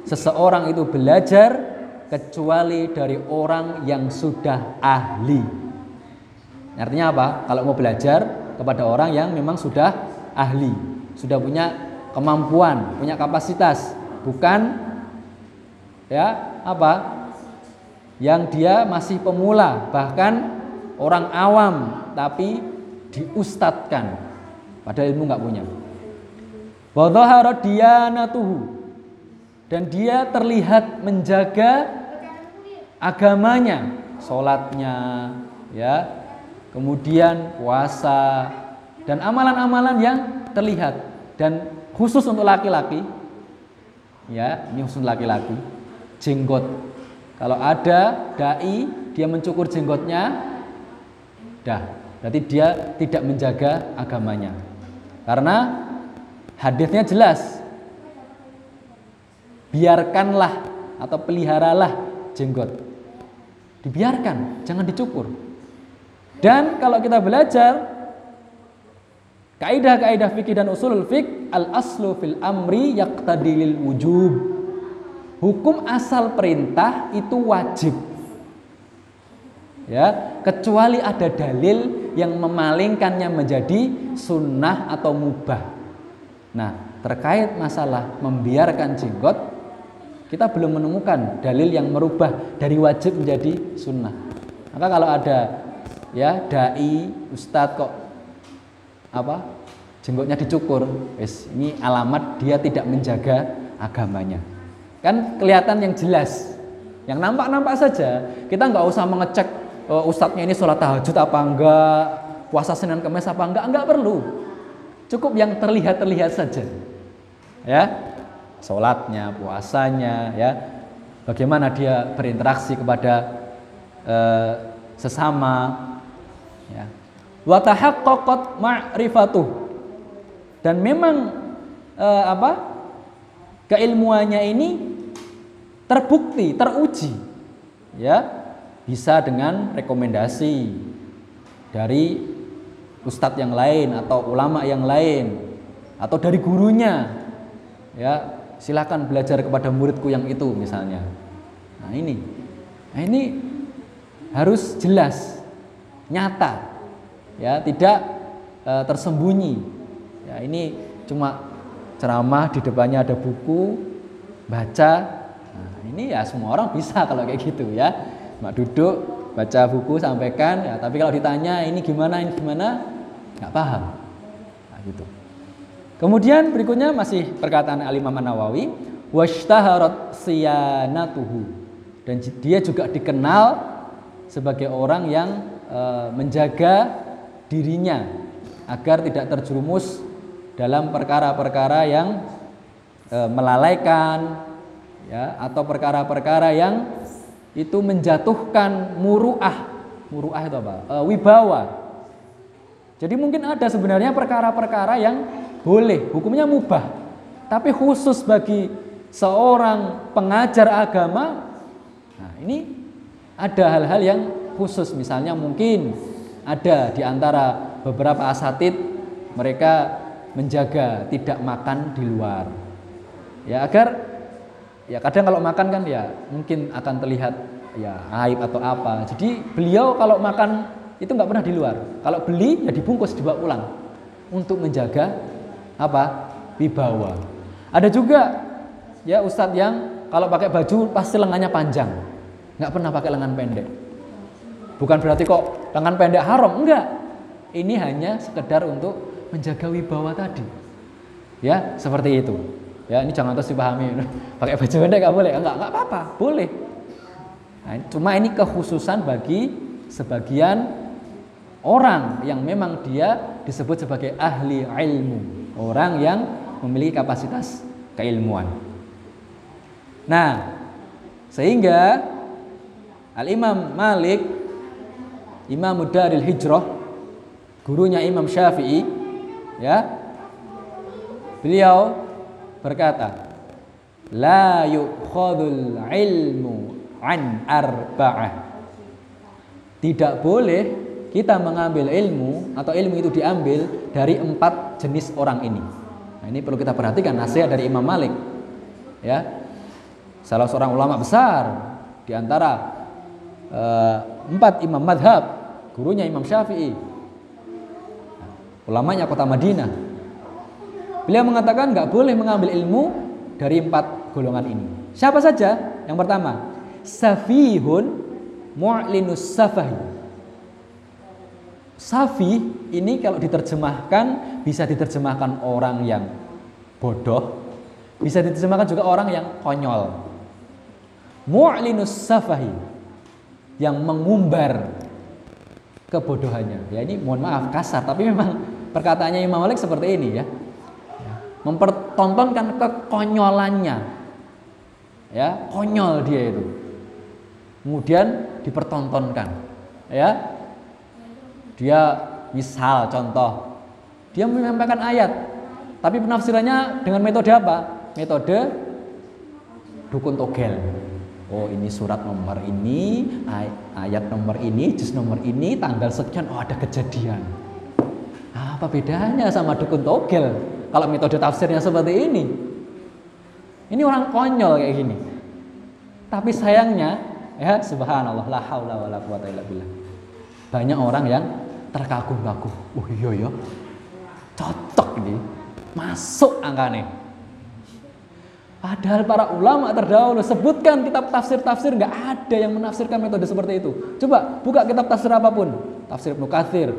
seseorang itu belajar kecuali dari orang yang sudah ahli. Artinya apa? Kalau mau belajar kepada orang yang memang sudah ahli, sudah punya kemampuan, punya kapasitas, bukan ya apa? Yang dia masih pemula, bahkan orang awam tapi diustadkan. Padahal ilmu nggak punya. Dan dia terlihat menjaga agamanya, sholatnya, ya. Kemudian puasa dan amalan-amalan yang terlihat. Dan khusus untuk laki-laki ya ini khusus laki-laki jenggot kalau ada dai dia mencukur jenggotnya. Dah. Berarti dia tidak menjaga agamanya. Karena hadisnya jelas. Biarkanlah atau peliharalah jenggot. Dibiarkan jangan dicukur. Dan kalau kita belajar kaidah-kaidah fikih dan usul fik al aslu fil amri yaqtadilil wujub. Hukum asal perintah itu wajib. Ya, kecuali ada dalil yang memalingkannya menjadi sunnah atau mubah. Nah, terkait masalah membiarkan jenggot, kita belum menemukan dalil yang merubah dari wajib menjadi sunnah. Maka kalau ada ya dai ustadz kok apa jenggotnya dicukur wes ini alamat dia tidak menjaga agamanya kan kelihatan yang jelas. Yang nampak-nampak saja. Kita nggak usah mengecek uh, ustadznya ini sholat tahajud apa enggak puasa senin kemes apa enggak enggak perlu. Cukup yang terlihat-terlihat saja. Ya sholatnya puasanya ya. Bagaimana dia berinteraksi kepada uh, sesama ya. Wa tahaqqaqat ma'rifatuh. Dan memang eh, apa keilmuannya ini terbukti teruji ya bisa dengan rekomendasi dari ustadz yang lain atau ulama yang lain atau dari gurunya ya silakan belajar kepada muridku yang itu misalnya nah ini nah ini harus jelas nyata ya tidak e, tersembunyi ya ini cuma ceramah di depannya ada buku, baca. Ini ya semua orang bisa kalau kayak gitu ya. Cuma duduk, baca buku, sampaikan. Ya, tapi kalau ditanya ini gimana, ini gimana, nggak paham. Nah, gitu. Kemudian berikutnya masih perkataan Al-Imam Nawawi, washtaharat siyanatuhu. Dan dia juga dikenal sebagai orang yang e, menjaga dirinya agar tidak terjerumus dalam perkara-perkara yang e, melalaikan ya atau perkara-perkara yang itu menjatuhkan muruah. Muruah itu apa? E, wibawa. Jadi mungkin ada sebenarnya perkara-perkara yang boleh, hukumnya mubah. Tapi khusus bagi seorang pengajar agama, nah ini ada hal-hal yang khusus. Misalnya mungkin ada di antara beberapa asatid mereka menjaga tidak makan di luar. Ya agar ya kadang kalau makan kan ya mungkin akan terlihat ya aib atau apa. Jadi beliau kalau makan itu nggak pernah di luar. Kalau beli ya dibungkus dibawa pulang untuk menjaga apa wibawa. Ada juga ya ustadz yang kalau pakai baju pasti lengannya panjang, nggak pernah pakai lengan pendek. Bukan berarti kok lengan pendek haram, enggak. Ini hanya sekedar untuk menjaga wibawa tadi. Ya, seperti itu. Ya, ini jangan terus dipahami. [LAUGHS] Pakai baju pendek nggak boleh, enggak, enggak apa-apa, boleh. Nah, cuma ini kekhususan bagi sebagian orang yang memang dia disebut sebagai ahli ilmu orang yang memiliki kapasitas keilmuan. Nah, sehingga Al-Imam Malik Imam Daril Hijrah gurunya Imam Syafi'i ya beliau berkata la yukhadul ilmu an arba'ah tidak boleh kita mengambil ilmu atau ilmu itu diambil dari empat jenis orang ini. Nah, ini perlu kita perhatikan nasihat dari Imam Malik. Ya. Salah seorang ulama besar di antara uh, empat imam madhab, gurunya Imam Syafi'i. Ulamanya kota Madinah. Beliau mengatakan nggak boleh mengambil ilmu dari empat golongan ini. Siapa saja? Yang pertama, safihun mu'linus safahi Safi ini kalau diterjemahkan bisa diterjemahkan orang yang bodoh, bisa diterjemahkan juga orang yang konyol. Mu'linus safahi yang mengumbar kebodohannya. Ya ini mohon maaf kasar, tapi memang perkataannya Imam Malik seperti ini ya. Mempertontonkan kekonyolannya. Ya, konyol dia itu. Kemudian dipertontonkan. Ya, dia misal contoh, dia menyampaikan ayat, tapi penafsirannya dengan metode apa? Metode dukun togel. Oh ini surat nomor ini, ayat nomor ini, juz nomor ini, tanggal sekian, oh ada kejadian. Apa bedanya sama dukun togel? Kalau metode tafsirnya seperti ini, ini orang konyol kayak gini. Tapi sayangnya, ya subhanallah, la haula wala quwata illa billah. Banyak orang yang terkagum-kagum. Oh iya ya, cocok ini, masuk angkane. Padahal para ulama terdahulu sebutkan kitab tafsir-tafsir nggak ada yang menafsirkan metode seperti itu. Coba buka kitab tafsir apa pun, tafsir Ibnu Katsir,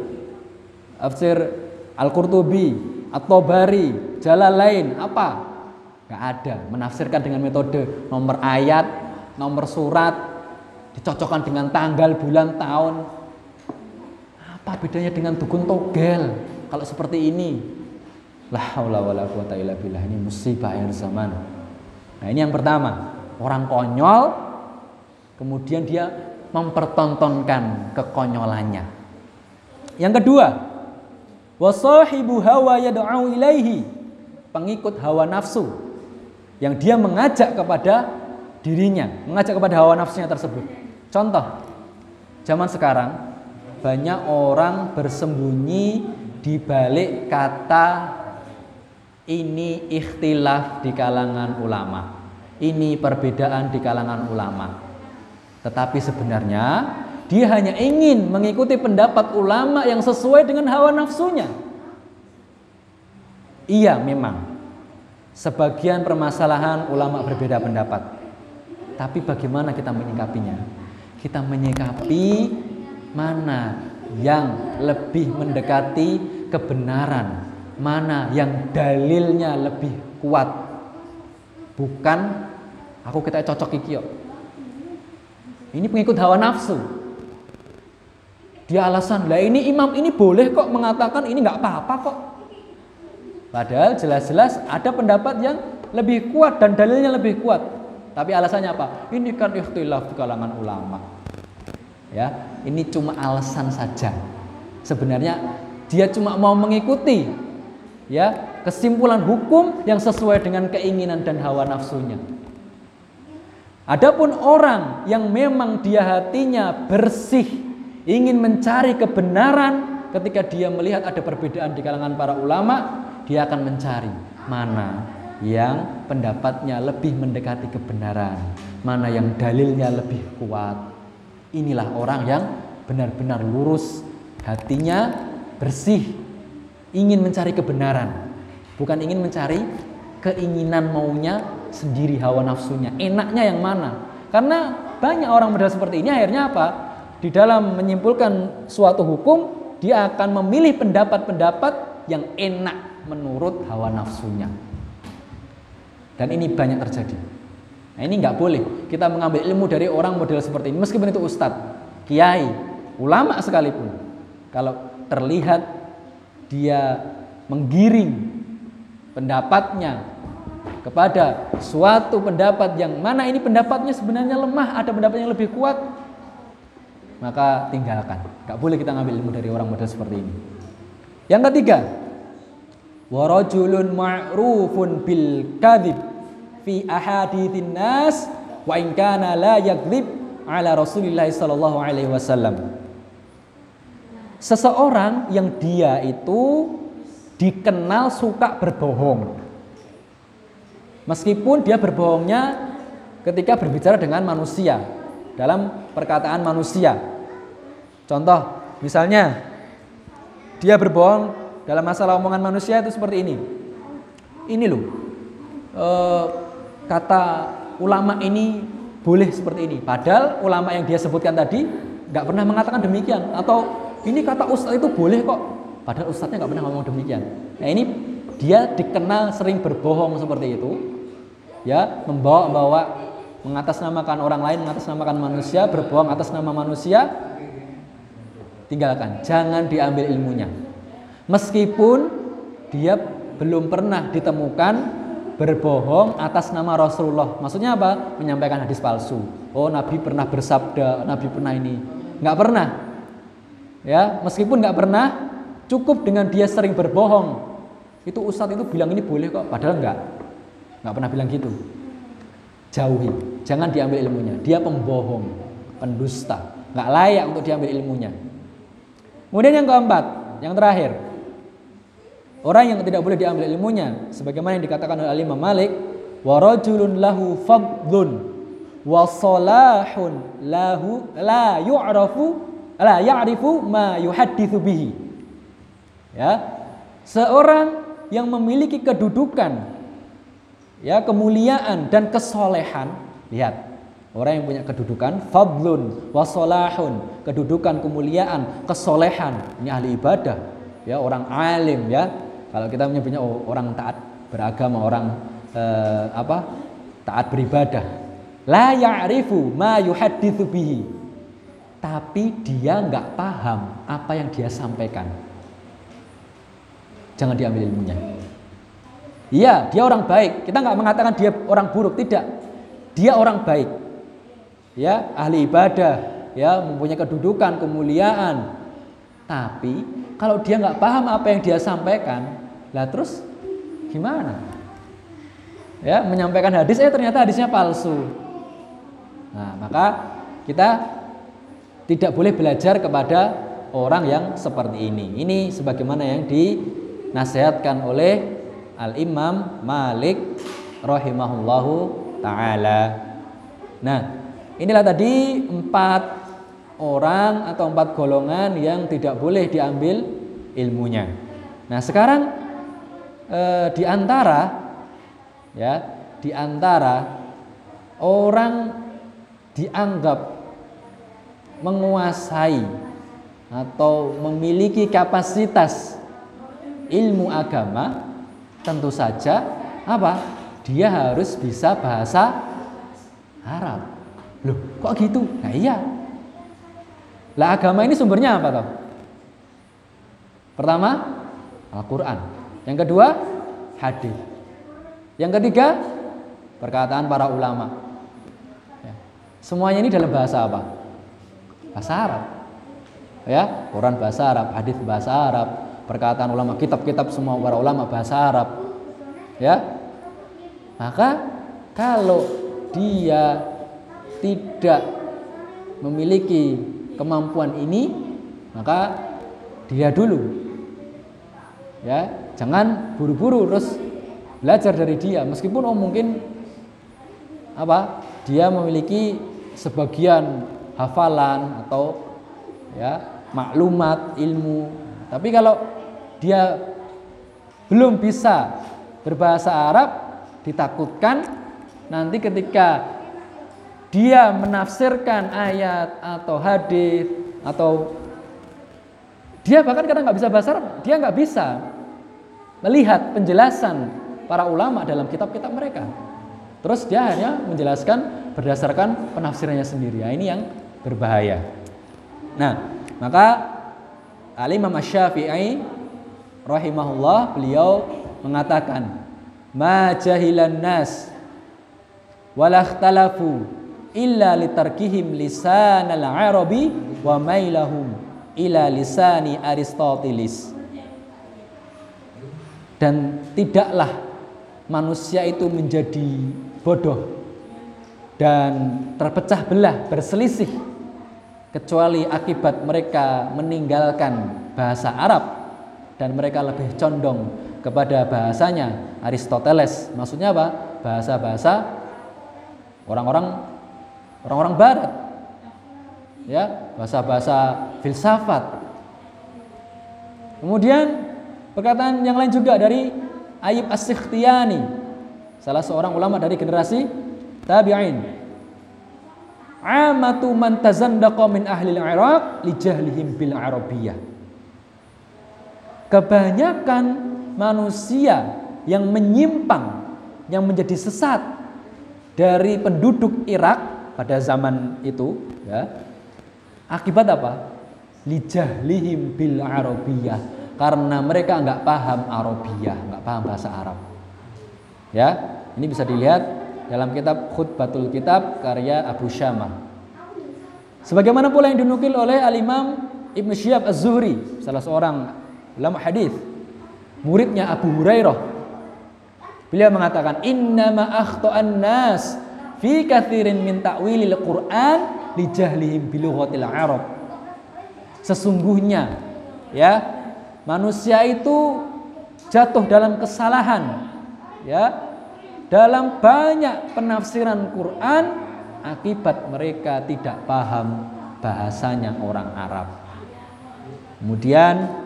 tafsir Al-Qurtubi, At-Tabari, jalan lain apa? Nggak ada menafsirkan dengan metode nomor ayat, nomor surat, dicocokkan dengan tanggal, bulan, tahun, apa bedanya dengan dukun togel? Kalau seperti ini, la haula billah. Ini musibah akhir zaman. Nah, ini yang pertama, orang konyol kemudian dia mempertontonkan kekonyolannya. Yang kedua, wasahibu hawa yad'u ilaihi. Pengikut hawa nafsu yang dia mengajak kepada dirinya, mengajak kepada hawa nafsunya tersebut. Contoh, zaman sekarang banyak orang bersembunyi di balik kata ini ikhtilaf di kalangan ulama. Ini perbedaan di kalangan ulama. Tetapi sebenarnya dia hanya ingin mengikuti pendapat ulama yang sesuai dengan hawa nafsunya. Iya, memang. Sebagian permasalahan ulama berbeda pendapat. Tapi bagaimana kita menyikapinya? Kita menyikapi mana yang lebih mendekati kebenaran, mana yang dalilnya lebih kuat. Bukan aku kita cocok iki Ini pengikut hawa nafsu. Dia alasan, lah ini imam ini boleh kok mengatakan ini nggak apa-apa kok. Padahal jelas-jelas ada pendapat yang lebih kuat dan dalilnya lebih kuat. Tapi alasannya apa? Ini kan ikhtilaf di kalangan ulama. Ya, ini cuma alasan saja. Sebenarnya dia cuma mau mengikuti ya kesimpulan hukum yang sesuai dengan keinginan dan hawa nafsunya. Adapun orang yang memang dia hatinya bersih, ingin mencari kebenaran ketika dia melihat ada perbedaan di kalangan para ulama, dia akan mencari mana yang pendapatnya lebih mendekati kebenaran, mana yang dalilnya lebih kuat. Inilah orang yang benar-benar lurus, hatinya bersih, ingin mencari kebenaran, bukan ingin mencari keinginan maunya sendiri hawa nafsunya. Enaknya yang mana? Karena banyak orang model seperti ini akhirnya apa? Di dalam menyimpulkan suatu hukum, dia akan memilih pendapat-pendapat yang enak menurut hawa nafsunya. Dan ini banyak terjadi. Nah ini nggak boleh kita mengambil ilmu dari orang model seperti ini, meskipun itu ustadz, kiai, ulama sekalipun. Kalau terlihat dia menggiring pendapatnya kepada suatu pendapat yang mana ini pendapatnya sebenarnya lemah, ada pendapat yang lebih kuat, maka tinggalkan. Gak boleh kita ngambil ilmu dari orang model seperti ini. Yang ketiga, warajulun ma'rufun bil kadhib fi ahadithin nas wa in kana la yakdzib ala Rasulillah sallallahu alaihi wasallam. Seseorang yang dia itu dikenal suka berbohong. Meskipun dia berbohongnya ketika berbicara dengan manusia dalam perkataan manusia. Contoh, misalnya dia berbohong dalam masalah omongan manusia itu seperti ini. Ini loh, e, kata ulama ini boleh seperti ini. Padahal ulama yang dia sebutkan tadi nggak pernah mengatakan demikian. Atau ini kata ustadz itu boleh kok. Padahal ustadznya nggak pernah ngomong demikian. Nah ini dia dikenal sering berbohong seperti itu ya membawa-bawa mengatasnamakan orang lain mengatasnamakan manusia berbohong atas nama manusia tinggalkan. Jangan diambil ilmunya. Meskipun dia belum pernah ditemukan berbohong atas nama Rasulullah. Maksudnya apa? Menyampaikan hadis palsu. Oh Nabi pernah bersabda Nabi pernah ini. Nggak pernah. Ya meskipun nggak pernah cukup dengan dia sering berbohong. Itu ustadz itu bilang ini boleh kok padahal enggak nggak pernah bilang gitu. Jauhi jangan diambil ilmunya. Dia pembohong pendusta. Nggak layak untuk diambil ilmunya. Kemudian yang keempat yang terakhir. Orang yang tidak boleh diambil ilmunya sebagaimana yang dikatakan oleh Imam Malik warajulun lahu fadlun wa salahun lahu la yu'rafu la ya'rifu ma yuhadditsu bihi. Ya. Seorang yang memiliki kedudukan ya kemuliaan dan kesolehan lihat. Orang yang punya kedudukan fadlun wasolahun kedudukan kemuliaan kesolehan. Ini ahli ibadah. Ya orang alim ya. Kalau kita menyebutnya oh, orang taat beragama orang eh, apa? Taat beribadah. La ya'rifu ma yuhadditsu bihi. Tapi dia nggak paham apa yang dia sampaikan. Jangan diambil ilmunya. Iya, dia orang baik. Kita nggak mengatakan dia orang buruk, tidak. Dia orang baik. Ya, ahli ibadah, ya, mempunyai kedudukan, kemuliaan. Tapi kalau dia nggak paham apa yang dia sampaikan, lah terus gimana? Ya, menyampaikan hadis, eh ternyata hadisnya palsu. Nah, maka kita tidak boleh belajar kepada orang yang seperti ini. Ini sebagaimana yang dinasihatkan oleh Al-Imam Malik rahimahullahu taala. Nah, inilah tadi empat orang atau empat golongan yang tidak boleh diambil ilmunya. Nah, sekarang eh, di antara ya, di antara orang dianggap menguasai atau memiliki kapasitas ilmu agama tentu saja apa? Dia harus bisa bahasa Arab. Loh, kok gitu? Nah iya. Lah agama ini sumbernya apa toh? Pertama, Al-Qur'an. Yang kedua, hadis. Yang ketiga, perkataan para ulama. Ya. Semuanya ini dalam bahasa apa? Bahasa Arab. Ya, Quran bahasa Arab, hadis bahasa Arab, perkataan ulama, kitab-kitab semua para ulama bahasa Arab. Ya. Maka kalau dia tidak memiliki kemampuan ini, maka dia dulu. Ya jangan buru-buru terus belajar dari dia. Meskipun oh mungkin apa dia memiliki sebagian hafalan atau ya maklumat ilmu. Tapi kalau dia belum bisa berbahasa Arab ditakutkan nanti ketika dia menafsirkan ayat atau hadis atau dia bahkan kadang nggak bisa bahasa Arab, dia nggak bisa melihat penjelasan para ulama dalam kitab-kitab mereka. Terus dia hanya menjelaskan berdasarkan penafsirannya sendiri. Nah, ini yang berbahaya. Nah, maka Ali Imam Syafi'i rahimahullah beliau mengatakan, "Ma jahilan nas walakhtalafu illa litarkihim lisan al-arabi wa mailahum ila lisani Aristoteles. Dan tidaklah manusia itu menjadi bodoh dan terpecah belah berselisih kecuali akibat mereka meninggalkan bahasa Arab dan mereka lebih condong kepada bahasanya Aristoteles maksudnya apa bahasa-bahasa orang-orang orang-orang barat ya bahasa-bahasa filsafat. Kemudian perkataan yang lain juga dari Ayub As-Sikhtiyani, salah seorang ulama dari generasi tabi'in. Amatu man tazandaqa min ahli al-Iraq li jahlihim bil Arabiyyah. Kebanyakan manusia yang menyimpang, yang menjadi sesat dari penduduk Irak pada zaman itu, ya, Akibat apa? Lijahlihim bil Arabiyah. Karena mereka nggak paham Arabiyah, nggak paham bahasa Arab. Ya, ini bisa dilihat dalam kitab Khutbatul Kitab karya Abu Syamah. Sebagaimana pula yang dinukil oleh Al-Imam Ibn Syihab Az-Zuhri, salah seorang ulama hadis, muridnya Abu Hurairah. Beliau mengatakan, "Inna ma akhta'an nas fi kathirin min ta'wilil Qur'an lijahlihim bilughatil Arab. Sesungguhnya ya, manusia itu jatuh dalam kesalahan ya dalam banyak penafsiran Quran akibat mereka tidak paham bahasanya orang Arab. Kemudian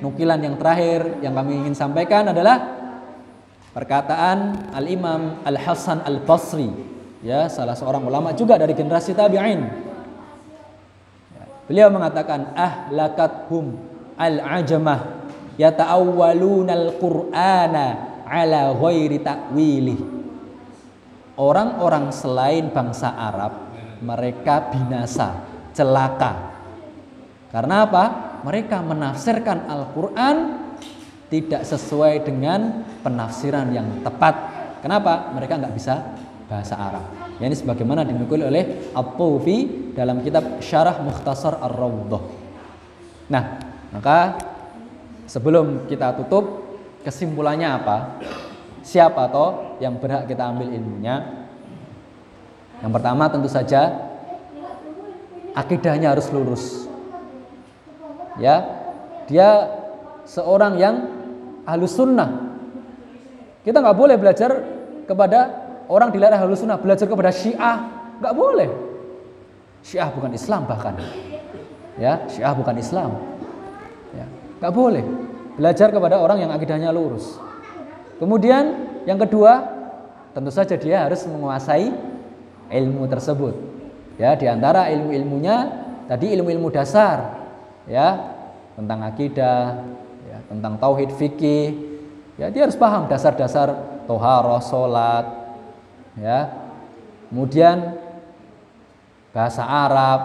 nukilan yang terakhir yang kami ingin sampaikan adalah perkataan Al-Imam Al-Hasan Al-Basri ya salah seorang ulama juga dari generasi tabi'in. Ya, beliau mengatakan ahlakathum al-ajamah yata'awwaluna al-Qur'ana ala ghairi ta'wilih. Orang-orang selain bangsa Arab mereka binasa, celaka. Karena apa? Mereka menafsirkan Al-Qur'an tidak sesuai dengan penafsiran yang tepat. Kenapa? Mereka nggak bisa bahasa Arab. Ya, ini sebagaimana dinukil oleh At-Tufi dalam kitab Syarah Mukhtasar Ar-Rawdah. Nah, maka sebelum kita tutup kesimpulannya apa? Siapa toh yang berhak kita ambil ilmunya? Yang pertama tentu saja akidahnya harus lurus. Ya, dia seorang yang halus sunnah. Kita nggak boleh belajar kepada orang di daerah halus sunnah belajar kepada syiah nggak boleh syiah bukan Islam bahkan ya syiah bukan Islam ya nggak boleh belajar kepada orang yang akidahnya lurus. Kemudian yang kedua, tentu saja dia harus menguasai ilmu tersebut. Ya, di antara ilmu-ilmunya tadi ilmu-ilmu dasar, ya, tentang akidah, ya, tentang tauhid fikih. Ya, dia harus paham dasar-dasar toharoh, sholat, ya. Kemudian bahasa Arab,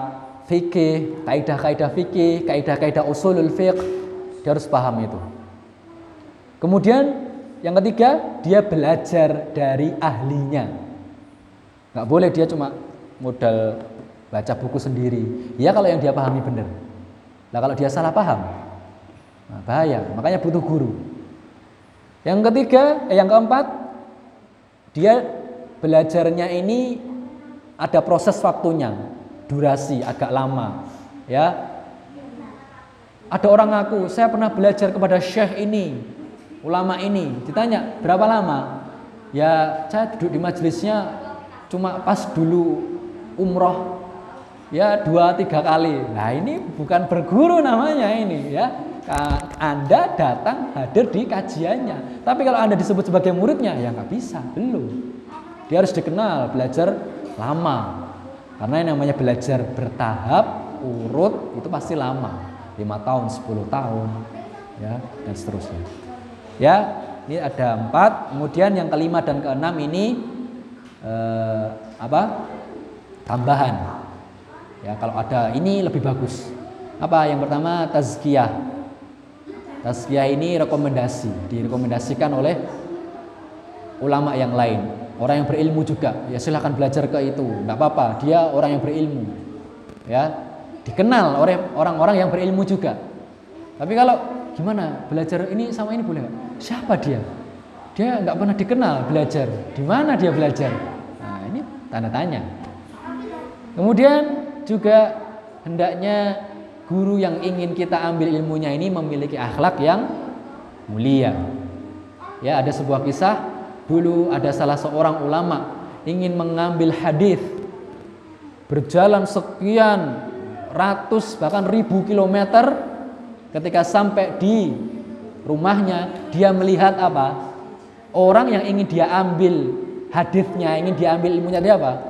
fikih, kaidah-kaidah fikih, kaidah-kaidah usulul fiqh, dia harus paham itu. Kemudian yang ketiga, dia belajar dari ahlinya. Nggak boleh dia cuma modal baca buku sendiri. Ya kalau yang dia pahami benar. Nah kalau dia salah paham, nah, bahaya. Makanya butuh guru. Yang ketiga, eh, yang keempat, dia belajarnya ini ada proses waktunya, durasi agak lama, ya. Ada orang ngaku, saya pernah belajar kepada syekh ini, ulama ini. Ditanya, berapa lama? Ya, saya duduk di majelisnya cuma pas dulu umroh ya dua tiga kali. Nah ini bukan berguru namanya ini ya. Anda datang hadir di kajiannya. Tapi kalau Anda disebut sebagai muridnya ya nggak bisa, belum. Dia harus dikenal, belajar lama. Karena yang namanya belajar bertahap, urut itu pasti lama. 5 tahun, 10 tahun, ya dan seterusnya. Ya, ini ada empat. Kemudian yang kelima dan keenam ini eh, apa? Tambahan Ya, kalau ada ini lebih bagus. Apa? Yang pertama tazkiyah. Tazkiyah ini rekomendasi, direkomendasikan oleh ulama yang lain, orang yang berilmu juga. Ya silahkan belajar ke itu, nggak apa-apa. Dia orang yang berilmu, ya dikenal oleh orang-orang yang berilmu juga. Tapi kalau gimana belajar ini sama ini boleh nggak? Siapa dia? Dia nggak pernah dikenal belajar. Di mana dia belajar? Nah ini tanda tanya. Kemudian juga hendaknya guru yang ingin kita ambil ilmunya ini memiliki akhlak yang mulia. Ya, ada sebuah kisah dulu ada salah seorang ulama ingin mengambil hadis berjalan sekian ratus bahkan ribu kilometer. Ketika sampai di rumahnya dia melihat apa? Orang yang ingin dia ambil hadisnya ingin diambil ilmunya dia apa?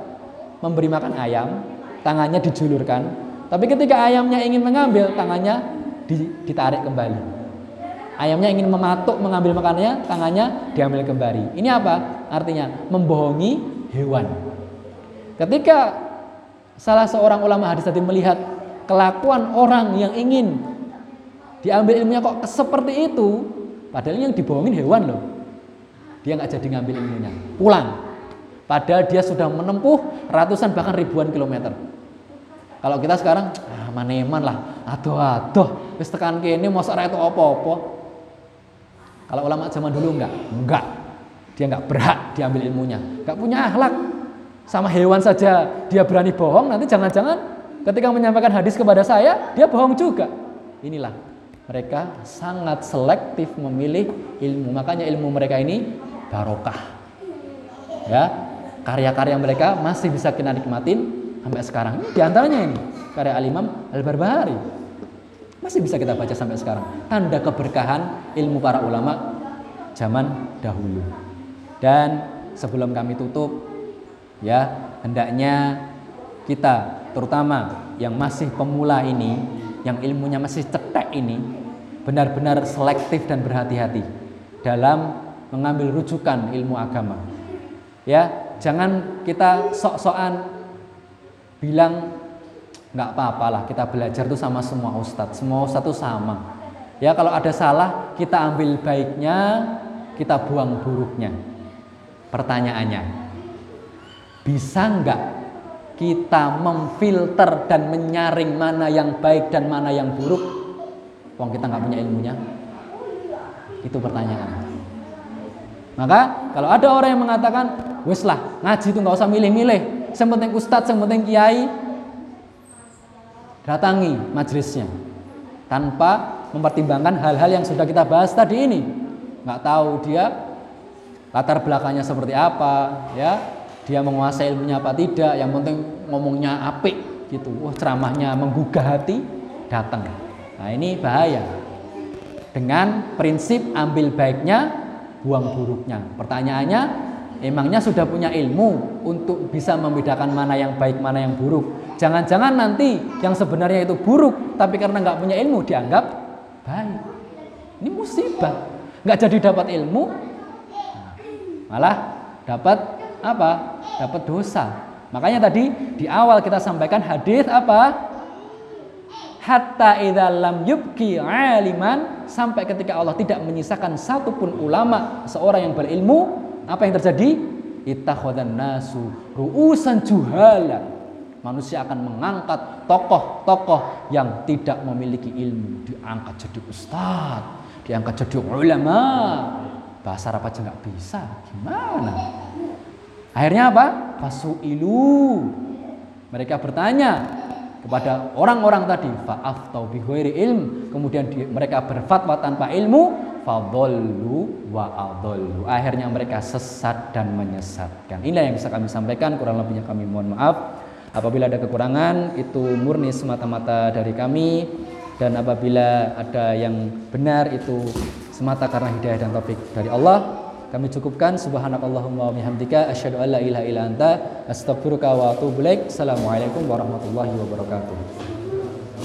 Memberi makan ayam tangannya dijulurkan. Tapi ketika ayamnya ingin mengambil, tangannya ditarik kembali. Ayamnya ingin mematuk mengambil makanannya, tangannya diambil kembali. Ini apa? Artinya membohongi hewan. Ketika salah seorang ulama hadis tadi melihat kelakuan orang yang ingin diambil ilmunya kok seperti itu, padahal yang dibohongin hewan loh. Dia nggak jadi ngambil ilmunya, pulang. Padahal dia sudah menempuh ratusan bahkan ribuan kilometer. Kalau kita sekarang ah, maneman lah, aduh aduh, wis tekan kene mosok itu apa-apa. Kalau ulama zaman dulu enggak, enggak. Dia enggak berhak diambil ilmunya, enggak punya akhlak. Sama hewan saja dia berani bohong, nanti jangan-jangan ketika menyampaikan hadis kepada saya, dia bohong juga. Inilah mereka sangat selektif memilih ilmu. Makanya ilmu mereka ini barokah. Ya, karya-karya mereka masih bisa kita nikmatin sampai sekarang. Di antaranya ini karya Al-Imam Al-Barbahari. Masih bisa kita baca sampai sekarang. Tanda keberkahan ilmu para ulama zaman dahulu. Dan sebelum kami tutup ya, hendaknya kita terutama yang masih pemula ini, yang ilmunya masih cetek ini, benar-benar selektif dan berhati-hati dalam mengambil rujukan ilmu agama. Ya, jangan kita sok-sokan bilang nggak apa-apalah kita belajar tuh sama semua ustadz. Semua tuh sama. Ya kalau ada salah kita ambil baiknya kita buang buruknya. Pertanyaannya bisa nggak kita memfilter dan menyaring mana yang baik dan mana yang buruk? Wong kita nggak punya ilmunya. Itu pertanyaan. Maka kalau ada orang yang mengatakan wes lah ngaji itu nggak usah milih-milih yang penting ustadz, yang penting kiai datangi majelisnya tanpa mempertimbangkan hal-hal yang sudah kita bahas tadi ini. Nggak tahu dia latar belakangnya seperti apa, ya, dia menguasai ilmunya apa tidak. Yang penting ngomongnya apik gitu. Wah ceramahnya menggugah hati, datang. Nah ini bahaya. dengan prinsip ambil baiknya, buang buruknya. Pertanyaannya, emangnya sudah punya ilmu untuk bisa membedakan mana yang baik, mana yang buruk? Jangan-jangan nanti yang sebenarnya itu buruk, tapi karena nggak punya ilmu dianggap baik. Ini musibah. Nggak jadi dapat ilmu, malah dapat apa? Dapat dosa. Makanya tadi di awal kita sampaikan hadis apa? Hatta idza lam yubki aliman sampai ketika Allah tidak menyisakan satupun ulama seorang yang berilmu, apa yang terjadi? Ittakhadhan nasu ru'usan juhala. Manusia akan mengangkat tokoh-tokoh yang tidak memiliki ilmu, diangkat jadi ustadz, diangkat jadi ulama. Bahasa Arab aja nggak bisa, gimana? Akhirnya apa? Fasu'ilu. Mereka bertanya kepada orang-orang tadi, fa'af tau bighairi ilm. Kemudian di, mereka berfatwa tanpa ilmu, fadollu wa adollu. Akhirnya mereka sesat dan menyesatkan. Inilah yang bisa kami sampaikan, kurang lebihnya kami mohon maaf. Apabila ada kekurangan, itu murni semata-mata dari kami. Dan apabila ada yang benar, itu semata karena hidayah dan taufik dari Allah. Kami cukupkan subhanakallahumma wa bihamdika asyhadu an la ilaha illa anta astaghfiruka wa atubu. Assalamualaikum warahmatullahi wabarakatuh.